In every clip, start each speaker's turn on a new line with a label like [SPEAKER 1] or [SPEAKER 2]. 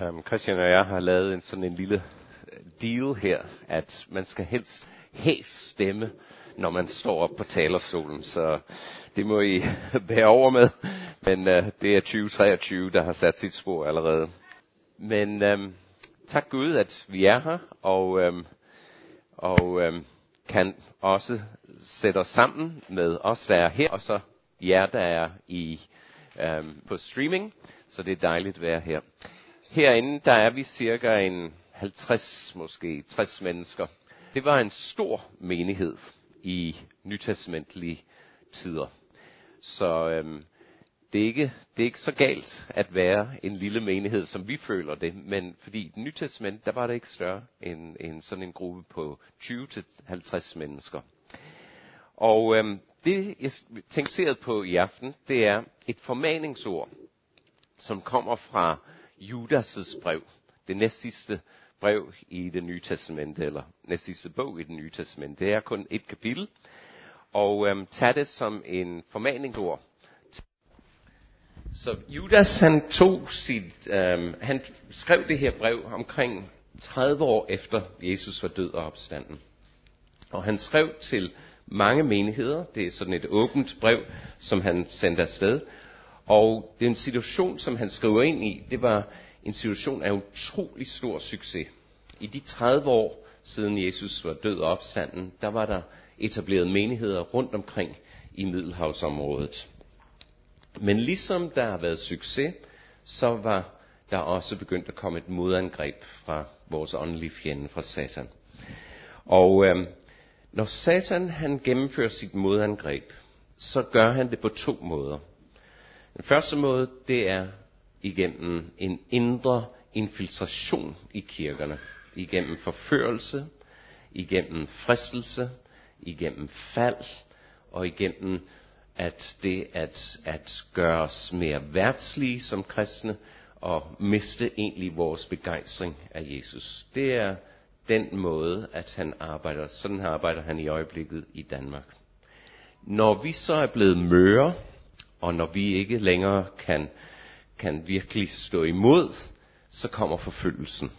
[SPEAKER 1] Um, Christian og jeg har lavet en sådan en lille øh, deal her, at man skal helst hæs stemme, når man står op på talerstolen. Så det må I bære over med. Men uh, det er 2023, der har sat sit spor allerede. Men um, tak Gud, at vi er her, og, um, og um, kan også sætte os sammen med os, der er her, og så jer, der er i, um, på streaming. Så det er dejligt at være her. Herinde, der er vi cirka en 50, måske 60 mennesker. Det var en stor menighed i nytestamentlige tider. Så øhm, det, er ikke, det er ikke så galt at være en lille menighed, som vi føler det, men fordi i det nye testament, der var det ikke større end, end sådan en gruppe på 20-50 mennesker. Og øhm, det, jeg tænkte på i aften, det er et formaningsord, som kommer fra Judas' brev. Det næstsidste brev i det nye testamente, eller næstsidste bog i det nye testamente. Det er kun et kapitel. Og øhm, tag det som en formaningsord. Så Judas han tog sit, øhm, han skrev det her brev omkring 30 år efter Jesus var død og opstanden. Og han skrev til mange menigheder. Det er sådan et åbent brev, som han sendte afsted. Og den situation, som han skriver ind i, det var en situation af utrolig stor succes. I de 30 år siden Jesus var død og opstanden, der var der etableret menigheder rundt omkring i Middelhavsområdet. Men ligesom der har været succes, så var der også begyndt at komme et modangreb fra vores åndelige fjende, fra Satan. Og øh, når Satan han gennemfører sit modangreb, så gør han det på to måder. Den første måde, det er igennem en indre infiltration i kirkerne. Igennem forførelse, igennem fristelse, igennem fald, og igennem at det at, at gøre os mere værtslige som kristne, og miste egentlig vores begejstring af Jesus. Det er den måde, at han arbejder. Sådan arbejder han i øjeblikket i Danmark. Når vi så er blevet møre, og når vi ikke længere kan, kan virkelig stå imod, så kommer forfølgelsen.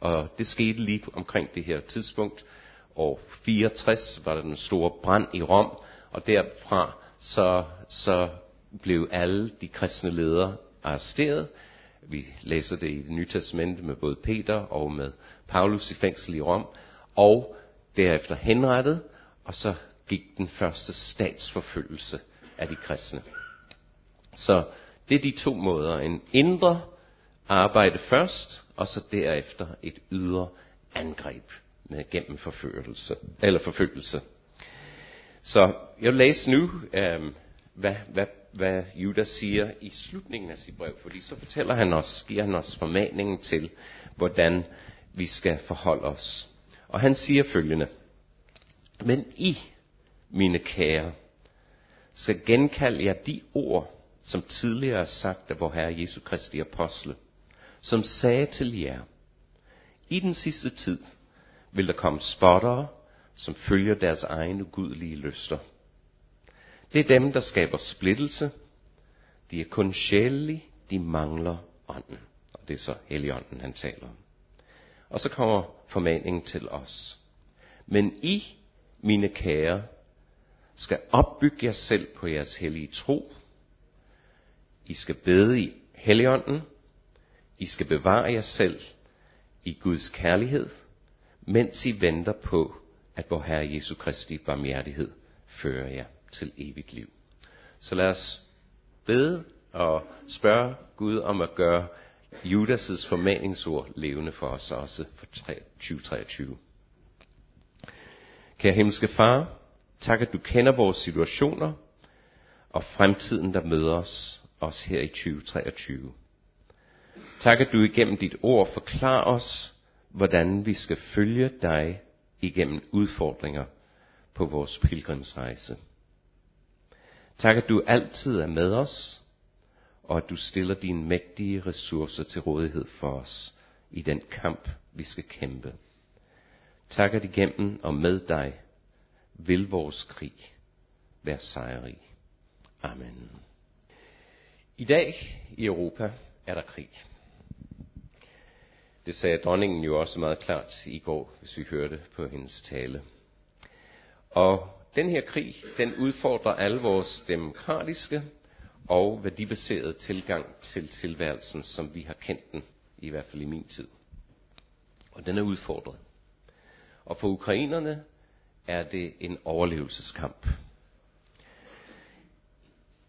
[SPEAKER 1] Og det skete lige omkring det her tidspunkt. Og 64 var der den store brand i Rom, og derfra så, så blev alle de kristne ledere arresteret. Vi læser det i det nye testamente med både Peter og med Paulus i fængsel i Rom, og derefter henrettet, og så gik den første statsforfølgelse af de kristne. Så det er de to måder. En indre arbejde først, og så derefter et ydre angreb med gennem forfølgelse. Eller forfølgelse. Så jeg vil læse nu, øh, hvad, hvad, hvad Judas siger i slutningen af sit brev, fordi så fortæller han os, giver han os formaningen til, hvordan vi skal forholde os. Og han siger følgende, men I, mine kære, skal genkalde jer de ord, som tidligere er sagt af vor Herre Jesu Kristi apostle, som sagde til jer, i den sidste tid vil der komme spottere, som følger deres egne gudelige lyster. Det er dem, der skaber splittelse. De er kun sjælelige, de mangler ånden. Og det er så Helligånden, han taler om. Og så kommer formaningen til os. Men I, mine kære, skal opbygge jer selv på jeres hellige tro, i skal bede i Helligånden. I skal bevare jer selv i Guds kærlighed, mens I venter på, at vor Herre Jesu Kristi barmhjertighed fører jer til evigt liv. Så lad os bede og spørge Gud om at gøre Judas' formaningsord levende for os også for 2023. Kære himmelske far, tak at du kender vores situationer og fremtiden, der møder os os her i 2023. Tak at du igennem dit ord forklarer os, hvordan vi skal følge dig igennem udfordringer på vores pilgrimsrejse. Tak at du altid er med os, og at du stiller dine mægtige ressourcer til rådighed for os i den kamp, vi skal kæmpe. Tak at igennem og med dig vil vores krig være sejrig. Amen. I dag i Europa er der krig. Det sagde dronningen jo også meget klart i går, hvis vi hørte på hendes tale. Og den her krig, den udfordrer alle vores demokratiske og værdibaserede tilgang til tilværelsen, som vi har kendt den, i hvert fald i min tid. Og den er udfordret. Og for ukrainerne er det en overlevelseskamp.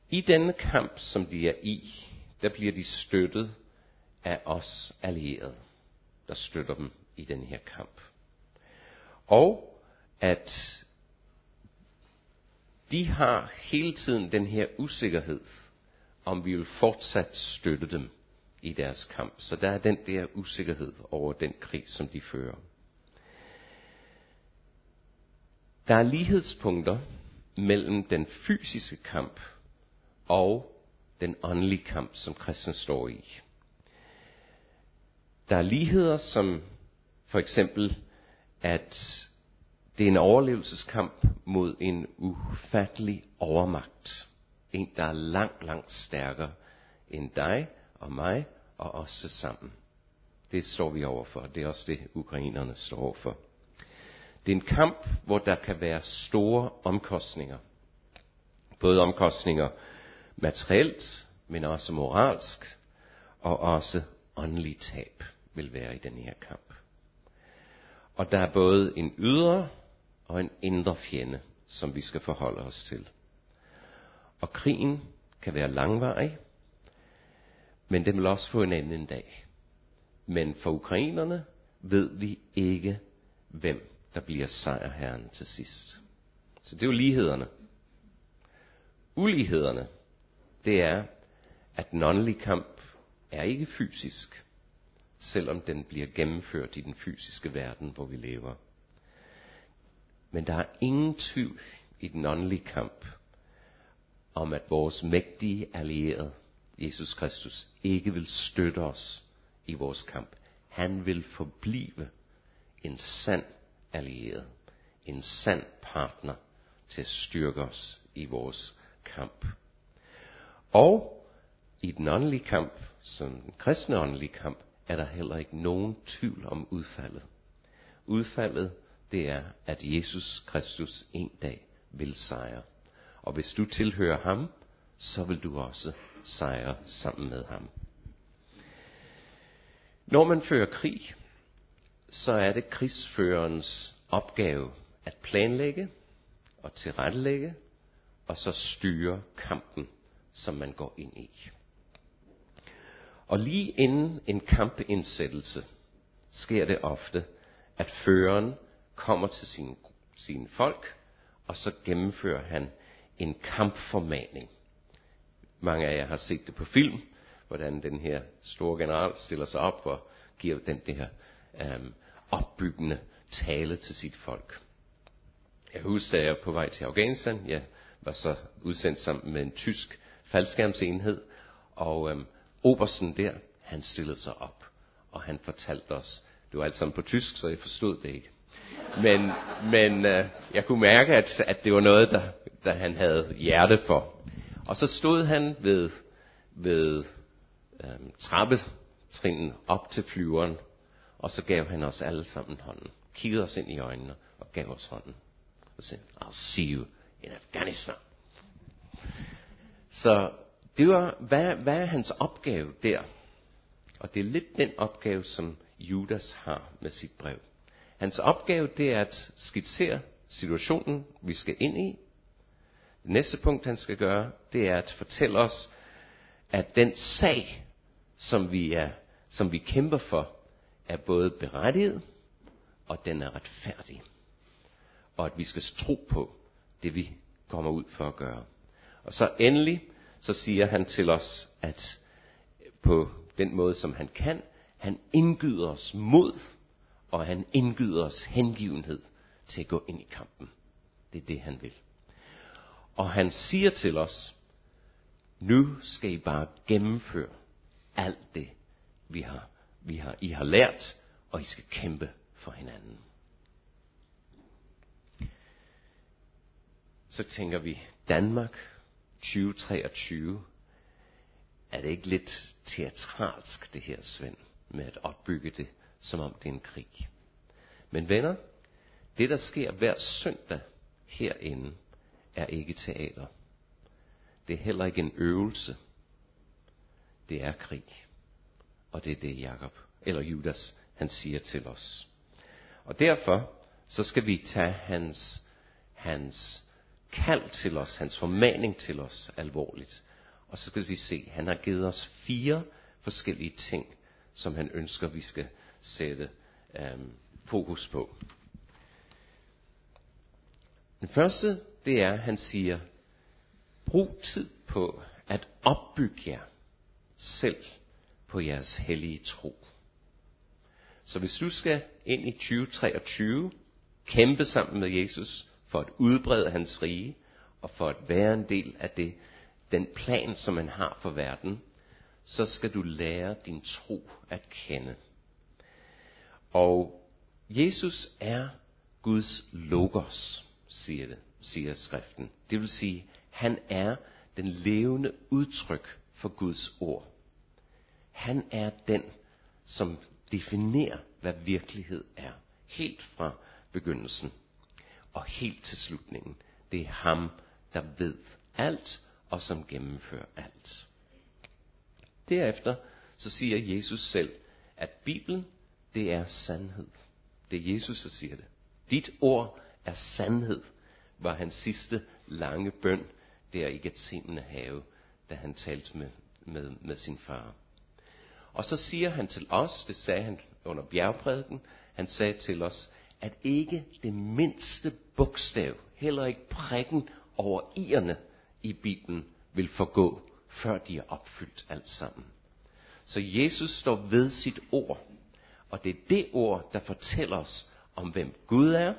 [SPEAKER 1] I denne kamp, som de er i, der bliver de støttet af os allierede, der støtter dem i den her kamp. Og at de har hele tiden den her usikkerhed, om vi vil fortsat støtte dem i deres kamp. Så der er den der usikkerhed over den krig, som de fører. Der er lighedspunkter mellem den fysiske kamp og den åndelige kamp, som kristen står i. Der er ligheder, som for eksempel, at det er en overlevelseskamp mod en ufattelig overmagt. En, der er langt, langt stærkere end dig og mig og os sammen. Det står vi overfor. Det er også det, ukrainerne står overfor. Det er en kamp, hvor der kan være store omkostninger. Både omkostninger materielt, men også moralsk, og også åndelig tab vil være i den her kamp. Og der er både en ydre og en indre fjende, som vi skal forholde os til. Og krigen kan være langvarig, men den vil også få en anden en dag. Men for ukrainerne ved vi ikke, hvem der bliver sejrherren til sidst. Så det er jo lighederne. Ulighederne, det er, at den åndelige kamp er ikke fysisk, selvom den bliver gennemført i den fysiske verden, hvor vi lever. Men der er ingen tvivl i den åndelige kamp om, at vores mægtige allierede, Jesus Kristus, ikke vil støtte os i vores kamp. Han vil forblive en sand allieret, en sand partner til at styrke os i vores kamp. Og i den åndelige kamp, som den kristne åndelige kamp, er der heller ikke nogen tvivl om udfaldet. Udfaldet, det er, at Jesus Kristus en dag vil sejre. Og hvis du tilhører ham, så vil du også sejre sammen med ham. Når man fører krig, så er det krigsførerens opgave at planlægge og tilrettelægge, og så styre kampen, som man går ind i. Og lige inden en kampindsættelse sker det ofte, at føreren kommer til sine, sine folk, og så gennemfører han en kampformaning. Mange af jer har set det på film, hvordan den her store general stiller sig op og giver den det her øhm, opbyggende tale til sit folk. Jeg husker, da jeg på vej til Afghanistan, jeg var så udsendt sammen med en tysk faldskærmsenhed, og øhm, obersten der, han stillede sig op, og han fortalte os, det var alt sammen på tysk, så jeg forstod det ikke. Men, men øh, jeg kunne mærke, at, at det var noget, der, der han havde hjerte for. Og så stod han ved, ved øhm, trappetrinen op til flyveren, og så gav han os alle sammen hånden. Kiggede os ind i øjnene og gav os hånden. Og sagde, I'll see you in Afghanistan. Så det var, hvad, hvad er hans opgave der? Og det er lidt den opgave, som Judas har med sit brev. Hans opgave, det er at skitsere situationen, vi skal ind i. Det næste punkt, han skal gøre, det er at fortælle os, at den sag, som vi, er, som vi kæmper for, er både berettiget, og den er retfærdig. Og at vi skal tro på det, vi kommer ud for at gøre. Og så endelig, så siger han til os, at på den måde, som han kan, han indgyder os mod, og han indgyder os hengivenhed til at gå ind i kampen. Det er det, han vil. Og han siger til os, nu skal I bare gennemføre alt det, vi har, vi har, I har lært, og I skal kæmpe for hinanden. Så tænker vi, Danmark 2023, er det ikke lidt teatralsk det her, Svend, med at opbygge det som om det er en krig. Men venner, det der sker hver søndag herinde, er ikke teater. Det er heller ikke en øvelse. Det er krig. Og det er det, Jakob, eller Judas, han siger til os. Og derfor, så skal vi tage hans, hans kald til os, hans formaning til os alvorligt. Og så skal vi se, han har givet os fire forskellige ting, som han ønsker, vi skal sætte øhm, fokus på. Den første, det er, han siger, brug tid på at opbygge jer selv på jeres hellige tro. Så hvis du skal ind i 2023, kæmpe sammen med Jesus for at udbrede hans rige, og for at være en del af det, den plan, som han har for verden, så skal du lære din tro at kende. Og Jesus er Guds logos, siger, det, siger skriften. Det vil sige, han er den levende udtryk for Guds ord. Han er den, som definerer, hvad virkelighed er. Helt fra begyndelsen og helt til slutningen. Det er ham, der ved alt og som gennemfører alt. Derefter så siger Jesus selv, at Bibelen, det er sandhed. Det er Jesus, der siger det. Dit ord er sandhed, var hans sidste lange bøn der i Gethsemane have, da han talte med, med, med sin far. Og så siger han til os, det sagde han under bjergprædiken, han sagde til os, at ikke det mindste bogstav, heller ikke prikken over i'erne i Bibelen, vil forgå, før de er opfyldt alt sammen. Så Jesus står ved sit ord, og det er det ord, der fortæller os om, hvem Gud er,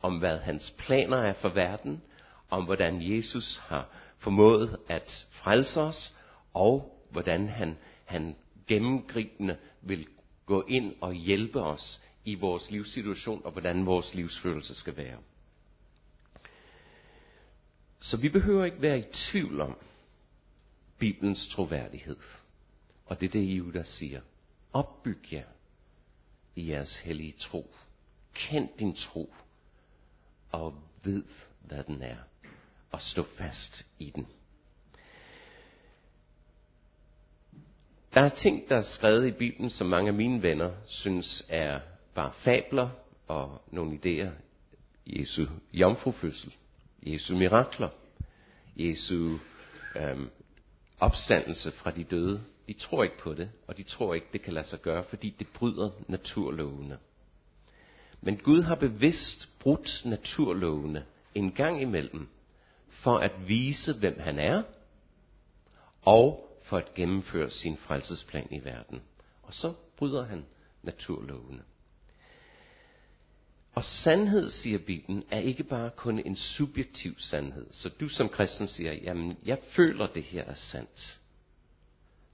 [SPEAKER 1] om hvad hans planer er for verden, om hvordan Jesus har formået at frelse os, og hvordan han, han gennemgribende vil gå ind og hjælpe os i vores livssituation, og hvordan vores livsfølelse skal være. Så vi behøver ikke være i tvivl om Bibelens troværdighed. Og det er det, Judas siger. Opbyg jer i jeres hellige tro. Kend din tro, og ved, hvad den er, og stå fast i den. Der er ting, der er skrevet i Bibelen, som mange af mine venner synes er bare fabler og nogle idéer. Jesu jomfrufødsel, Jesu mirakler, Jesu øhm, opstandelse fra de døde. De tror ikke på det, og de tror ikke, det kan lade sig gøre, fordi det bryder naturlovene. Men Gud har bevidst brudt naturlovene en gang imellem, for at vise, hvem han er, og for at gennemføre sin frelsesplan i verden. Og så bryder han naturlovene. Og sandhed, siger Bibelen, er ikke bare kun en subjektiv sandhed. Så du som kristen siger, jamen jeg føler det her er sandt.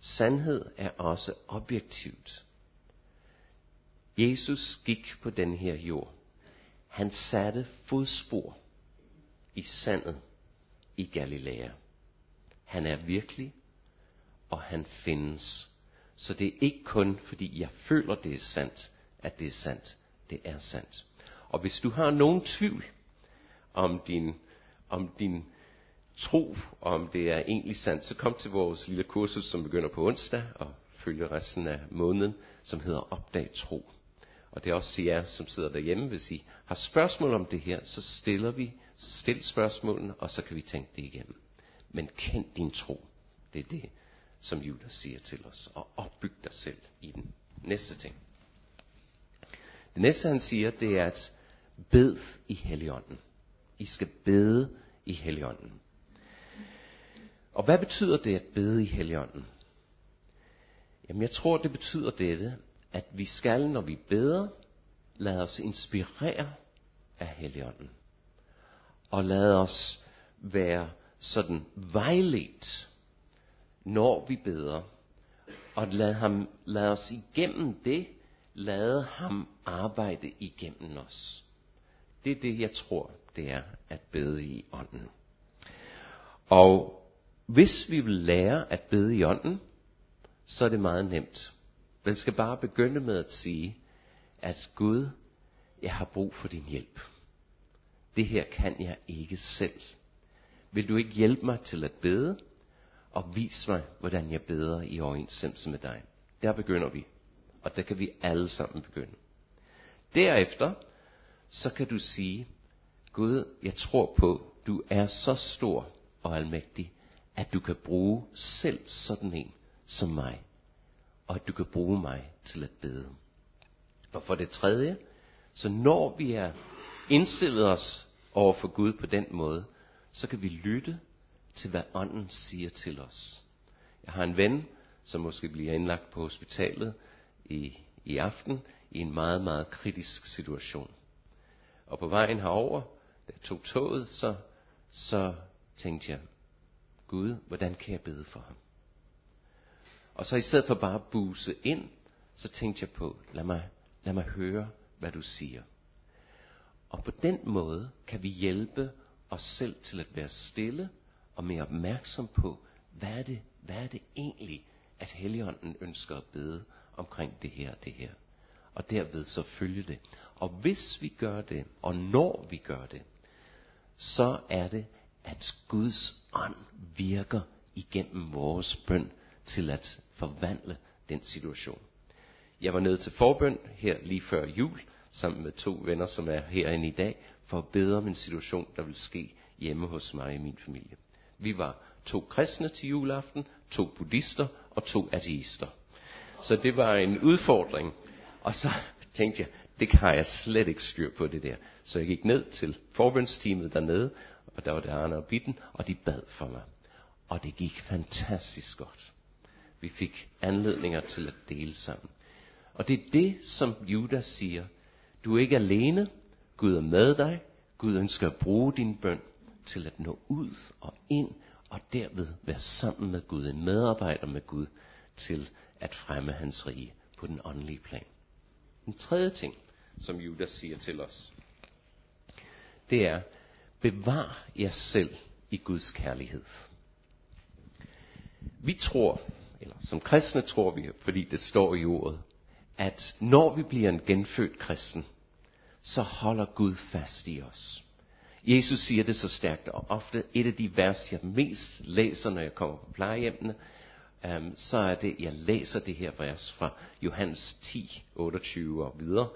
[SPEAKER 1] Sandhed er også objektivt. Jesus gik på den her jord. Han satte fodspor i sandet i Galilea. Han er virkelig, og han findes. Så det er ikke kun fordi jeg føler det er sandt, at det er sandt. Det er sandt. Og hvis du har nogen tvivl om din, om din tro, om det er egentlig sandt, så kom til vores lille kursus, som begynder på onsdag og følger resten af måneden, som hedder Opdag Tro. Og det er også til jer, som sidder derhjemme, hvis I har spørgsmål om det her, så stiller vi, stil spørgsmålene, og så kan vi tænke det igennem. Men kend din tro. Det er det, som Judas siger til os. Og opbyg dig selv i den. Næste ting. Det næste, han siger, det er, at bed i Helligånden. I skal bede i Helligånden. Og hvad betyder det at bede i Helligånden? Jamen jeg tror, det betyder dette, at vi skal, når vi beder, lade os inspirere af Helligånden. Og lade os være sådan vejledt, når vi beder. Og lade, ham, lade os igennem det, lade ham arbejde igennem os. Det er det, jeg tror, det er at bede i ånden. Og hvis vi vil lære at bede i ånden, så er det meget nemt. Man skal bare begynde med at sige, at Gud, jeg har brug for din hjælp. Det her kan jeg ikke selv. Vil du ikke hjælpe mig til at bede? Og vis mig, hvordan jeg beder i overensstemmelse med dig. Der begynder vi. Og der kan vi alle sammen begynde. Derefter, så kan du sige, Gud, jeg tror på, du er så stor og almægtig, at du kan bruge selv sådan en som mig. Og at du kan bruge mig til at bede. Og for det tredje, så når vi er indstillet os over for Gud på den måde, så kan vi lytte til, hvad ånden siger til os. Jeg har en ven, som måske bliver indlagt på hospitalet i, i aften, i en meget, meget kritisk situation. Og på vejen herover, da jeg tog toget, så, så tænkte jeg, Gud, hvordan kan jeg bede for ham? Og så i stedet for bare at buse ind, så tænkte jeg på, lad mig, lad mig høre, hvad du siger. Og på den måde kan vi hjælpe os selv til at være stille og mere opmærksom på, hvad er det, hvad er det egentlig, at Helligånden ønsker at bede omkring det her og det her. Og derved så følge det. Og hvis vi gør det, og når vi gør det, så er det, at Guds ånd virker igennem vores bøn til at forvandle den situation. Jeg var nede til forbøn her lige før jul, sammen med to venner, som er herinde i dag, for at bede om en situation, der vil ske hjemme hos mig og min familie. Vi var to kristne til juleaften, to buddhister og to ateister. Så det var en udfordring. Og så tænkte jeg, det har jeg slet ikke styr på det der. Så jeg gik ned til forbundsteamet dernede, og der var det Arne og Bitten, og de bad for mig. Og det gik fantastisk godt. Vi fik anledninger til at dele sammen. Og det er det, som Judas siger. Du er ikke alene. Gud er med dig. Gud ønsker at bruge din bøn til at nå ud og ind, og derved være sammen med Gud, en medarbejder med Gud, til at fremme hans rige på den åndelige plan. Den tredje ting, som Judas siger til os, det er, bevar jer selv i Guds kærlighed. Vi tror, eller som kristne tror vi, fordi det står i ordet, at når vi bliver en genfødt kristen, så holder Gud fast i os. Jesus siger det så stærkt, og ofte et af de vers, jeg mest læser, når jeg kommer på plejehjemmene, um, så er det, jeg læser det her vers fra Johannes 10, 28 og videre,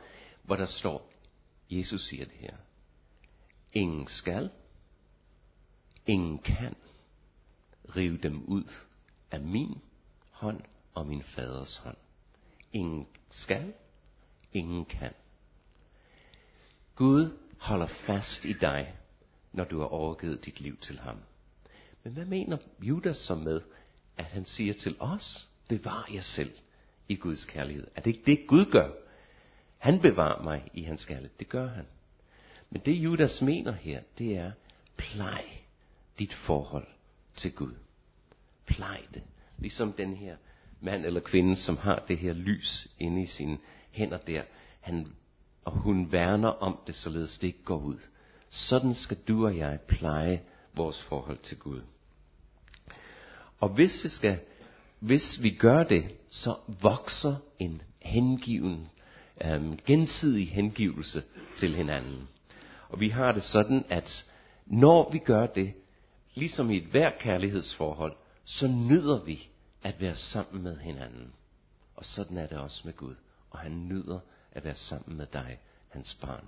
[SPEAKER 1] hvor der står, Jesus siger det her. Ingen skal, ingen kan rive dem ud af min hånd og min faders hånd. Ingen skal, ingen kan. Gud holder fast i dig, når du har overgivet dit liv til ham. Men hvad mener Judas så med, at han siger til os, bevar jer selv i Guds kærlighed? Er det ikke det, Gud gør? Han bevarer mig i hans kærlighed. Det gør han. Men det Judas mener her, det er, plej dit forhold til Gud. Plej det. Ligesom den her mand eller kvinde, som har det her lys inde i sine hænder der. Han, og hun værner om det, således det ikke går ud. Sådan skal du og jeg pleje vores forhold til Gud. Og hvis, det skal, hvis vi gør det, så vokser en hengiven, øhm, gensidig hengivelse til hinanden. Og vi har det sådan, at når vi gør det, ligesom i et hver kærlighedsforhold, så nyder vi at være sammen med hinanden. Og sådan er det også med Gud. Og han nyder at være sammen med dig, hans barn.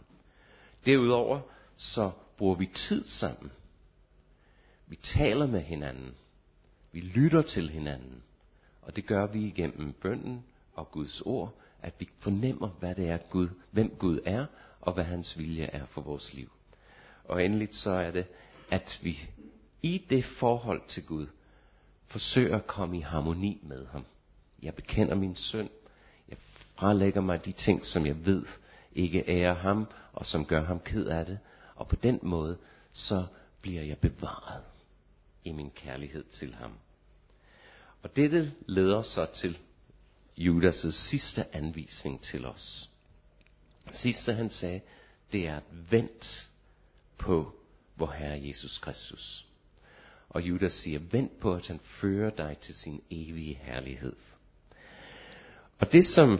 [SPEAKER 1] Derudover så bruger vi tid sammen. Vi taler med hinanden. Vi lytter til hinanden. Og det gør vi igennem bønden og Guds ord, at vi fornemmer, hvad det er Gud, hvem Gud er, og hvad hans vilje er for vores liv. Og endeligt så er det, at vi i det forhold til Gud forsøger at komme i harmoni med ham. Jeg bekender min synd. Jeg frelægger mig de ting, som jeg ved ikke ærer ham, og som gør ham ked af det. Og på den måde, så bliver jeg bevaret i min kærlighed til ham. Og dette leder så til Judas' sidste anvisning til os. Sidste han sagde, det er at vent på vor Herre Jesus Kristus. Og Judas siger, vent på, at han fører dig til sin evige herlighed. Og det som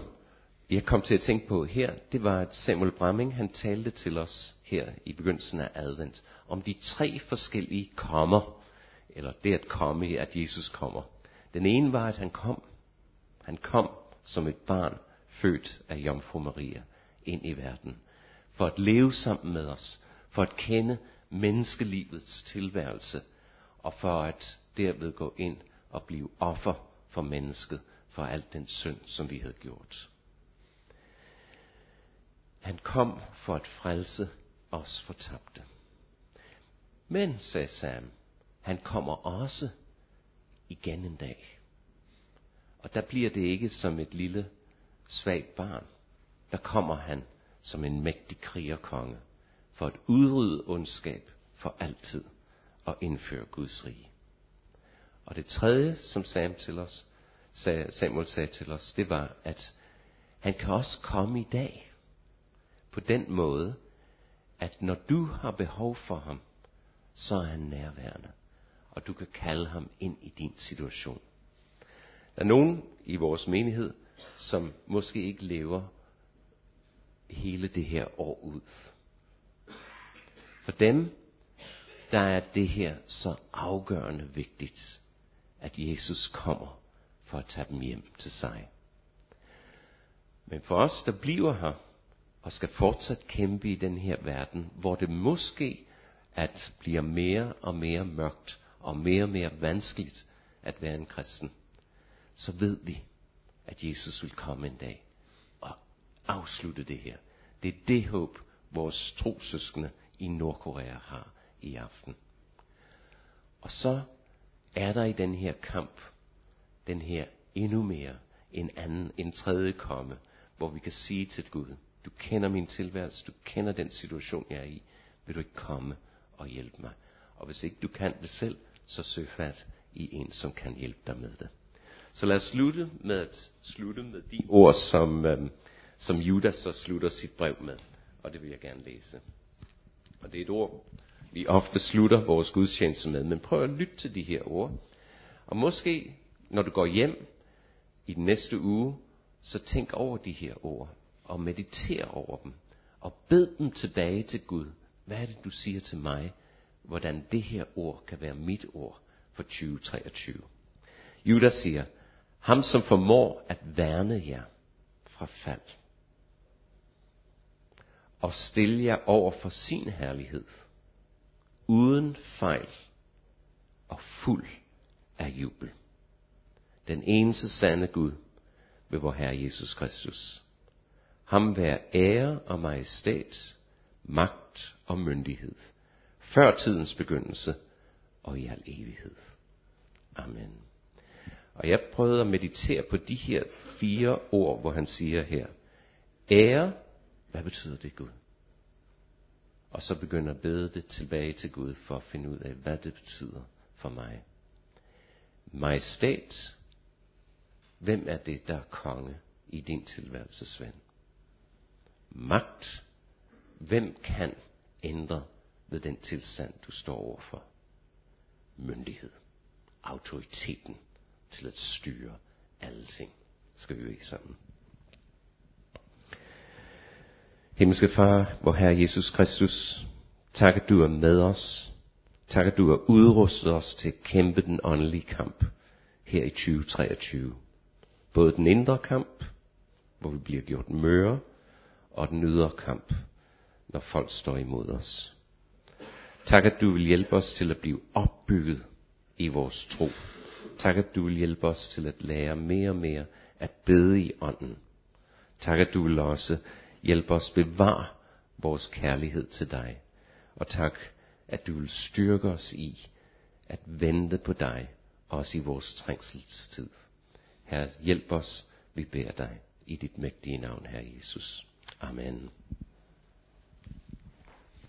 [SPEAKER 1] jeg kom til at tænke på her, det var, at Samuel Bramming, han talte til os her i begyndelsen af advent, om de tre forskellige kommer, eller det at komme, at Jesus kommer. Den ene var, at han kom. Han kom som et barn, født af Jomfru Maria, ind i verden. For at leve sammen med os. For at kende menneskelivets tilværelse. Og for at derved gå ind og blive offer for mennesket, for alt den synd, som vi havde gjort. Han kom for at frelse os fortabte. Men, sagde Sam, han kommer også igen en dag. Og der bliver det ikke som et lille svagt barn. Der kommer han som en mægtig krigerkonge for at udrydde ondskab for altid og indføre Guds rige. Og det tredje, som Sam til os, Samuel sagde til os, det var, at han kan også komme i dag på den måde, at når du har behov for ham, så er han nærværende, og du kan kalde ham ind i din situation. Der er nogen i vores menighed, som måske ikke lever hele det her år ud. For dem, der er det her så afgørende vigtigt, at Jesus kommer for at tage dem hjem til sig. Men for os, der bliver her, og skal fortsat kæmpe i den her verden, hvor det måske at bliver mere og mere mørkt og mere og mere vanskeligt at være en kristen, så ved vi, at Jesus vil komme en dag og afslutte det her. Det er det håb, vores trosøskende i Nordkorea har i aften. Og så er der i den her kamp, den her endnu mere, en anden, en tredje komme, hvor vi kan sige til Gud, du kender min tilværelse, du kender den situation, jeg er i, vil du ikke komme og hjælpe mig? Og hvis ikke du kan det selv, så søg fat i en, som kan hjælpe dig med det. Så lad os slutte med at slutte med de ord, som, øhm, som Judas så slutter sit brev med. Og det vil jeg gerne læse. Og det er et ord, vi ofte slutter vores gudstjeneste med. Men prøv at lytte til de her ord. Og måske, når du går hjem i den næste uge, så tænk over de her ord. Og mediter over dem. Og bed dem tilbage til Gud. Hvad er det, du siger til mig? Hvordan det her ord kan være mit ord for 2023. Judas siger, ham som formår at værne jer fra fald og stille jer over for sin herlighed, uden fejl og fuld af jubel. Den eneste sande Gud ved vor Herre Jesus Kristus. Ham være ære og majestæt, magt og myndighed, før tidens begyndelse og i al evighed. Amen. Og jeg prøvede at meditere på de her fire ord, hvor han siger her, ære, hvad betyder det Gud? Og så begynder at bede det tilbage til Gud for at finde ud af, hvad det betyder for mig. Majestæt, hvem er det, der er konge i din tilværelse, Svend? Magt, hvem kan ændre ved den tilstand, du står overfor? Myndighed, autoriteten til at styre alle ting. Skal vi ikke sammen? Himmelske Far, hvor Herre Jesus Kristus, tak at du er med os. Tak at du har udrustet os til at kæmpe den åndelige kamp her i 2023. Både den indre kamp, hvor vi bliver gjort møre, og den ydre kamp, når folk står imod os. Tak at du vil hjælpe os til at blive opbygget i vores tro. Tak at du vil hjælpe os til at lære mere og mere at bede i ånden. Tak at du vil også hjælpe os bevare vores kærlighed til dig. Og tak, at du vil styrke os i at vente på dig, også i vores trængselstid. Herre, hjælp os, vi beder dig, i dit mægtige navn, Herre Jesus. Amen.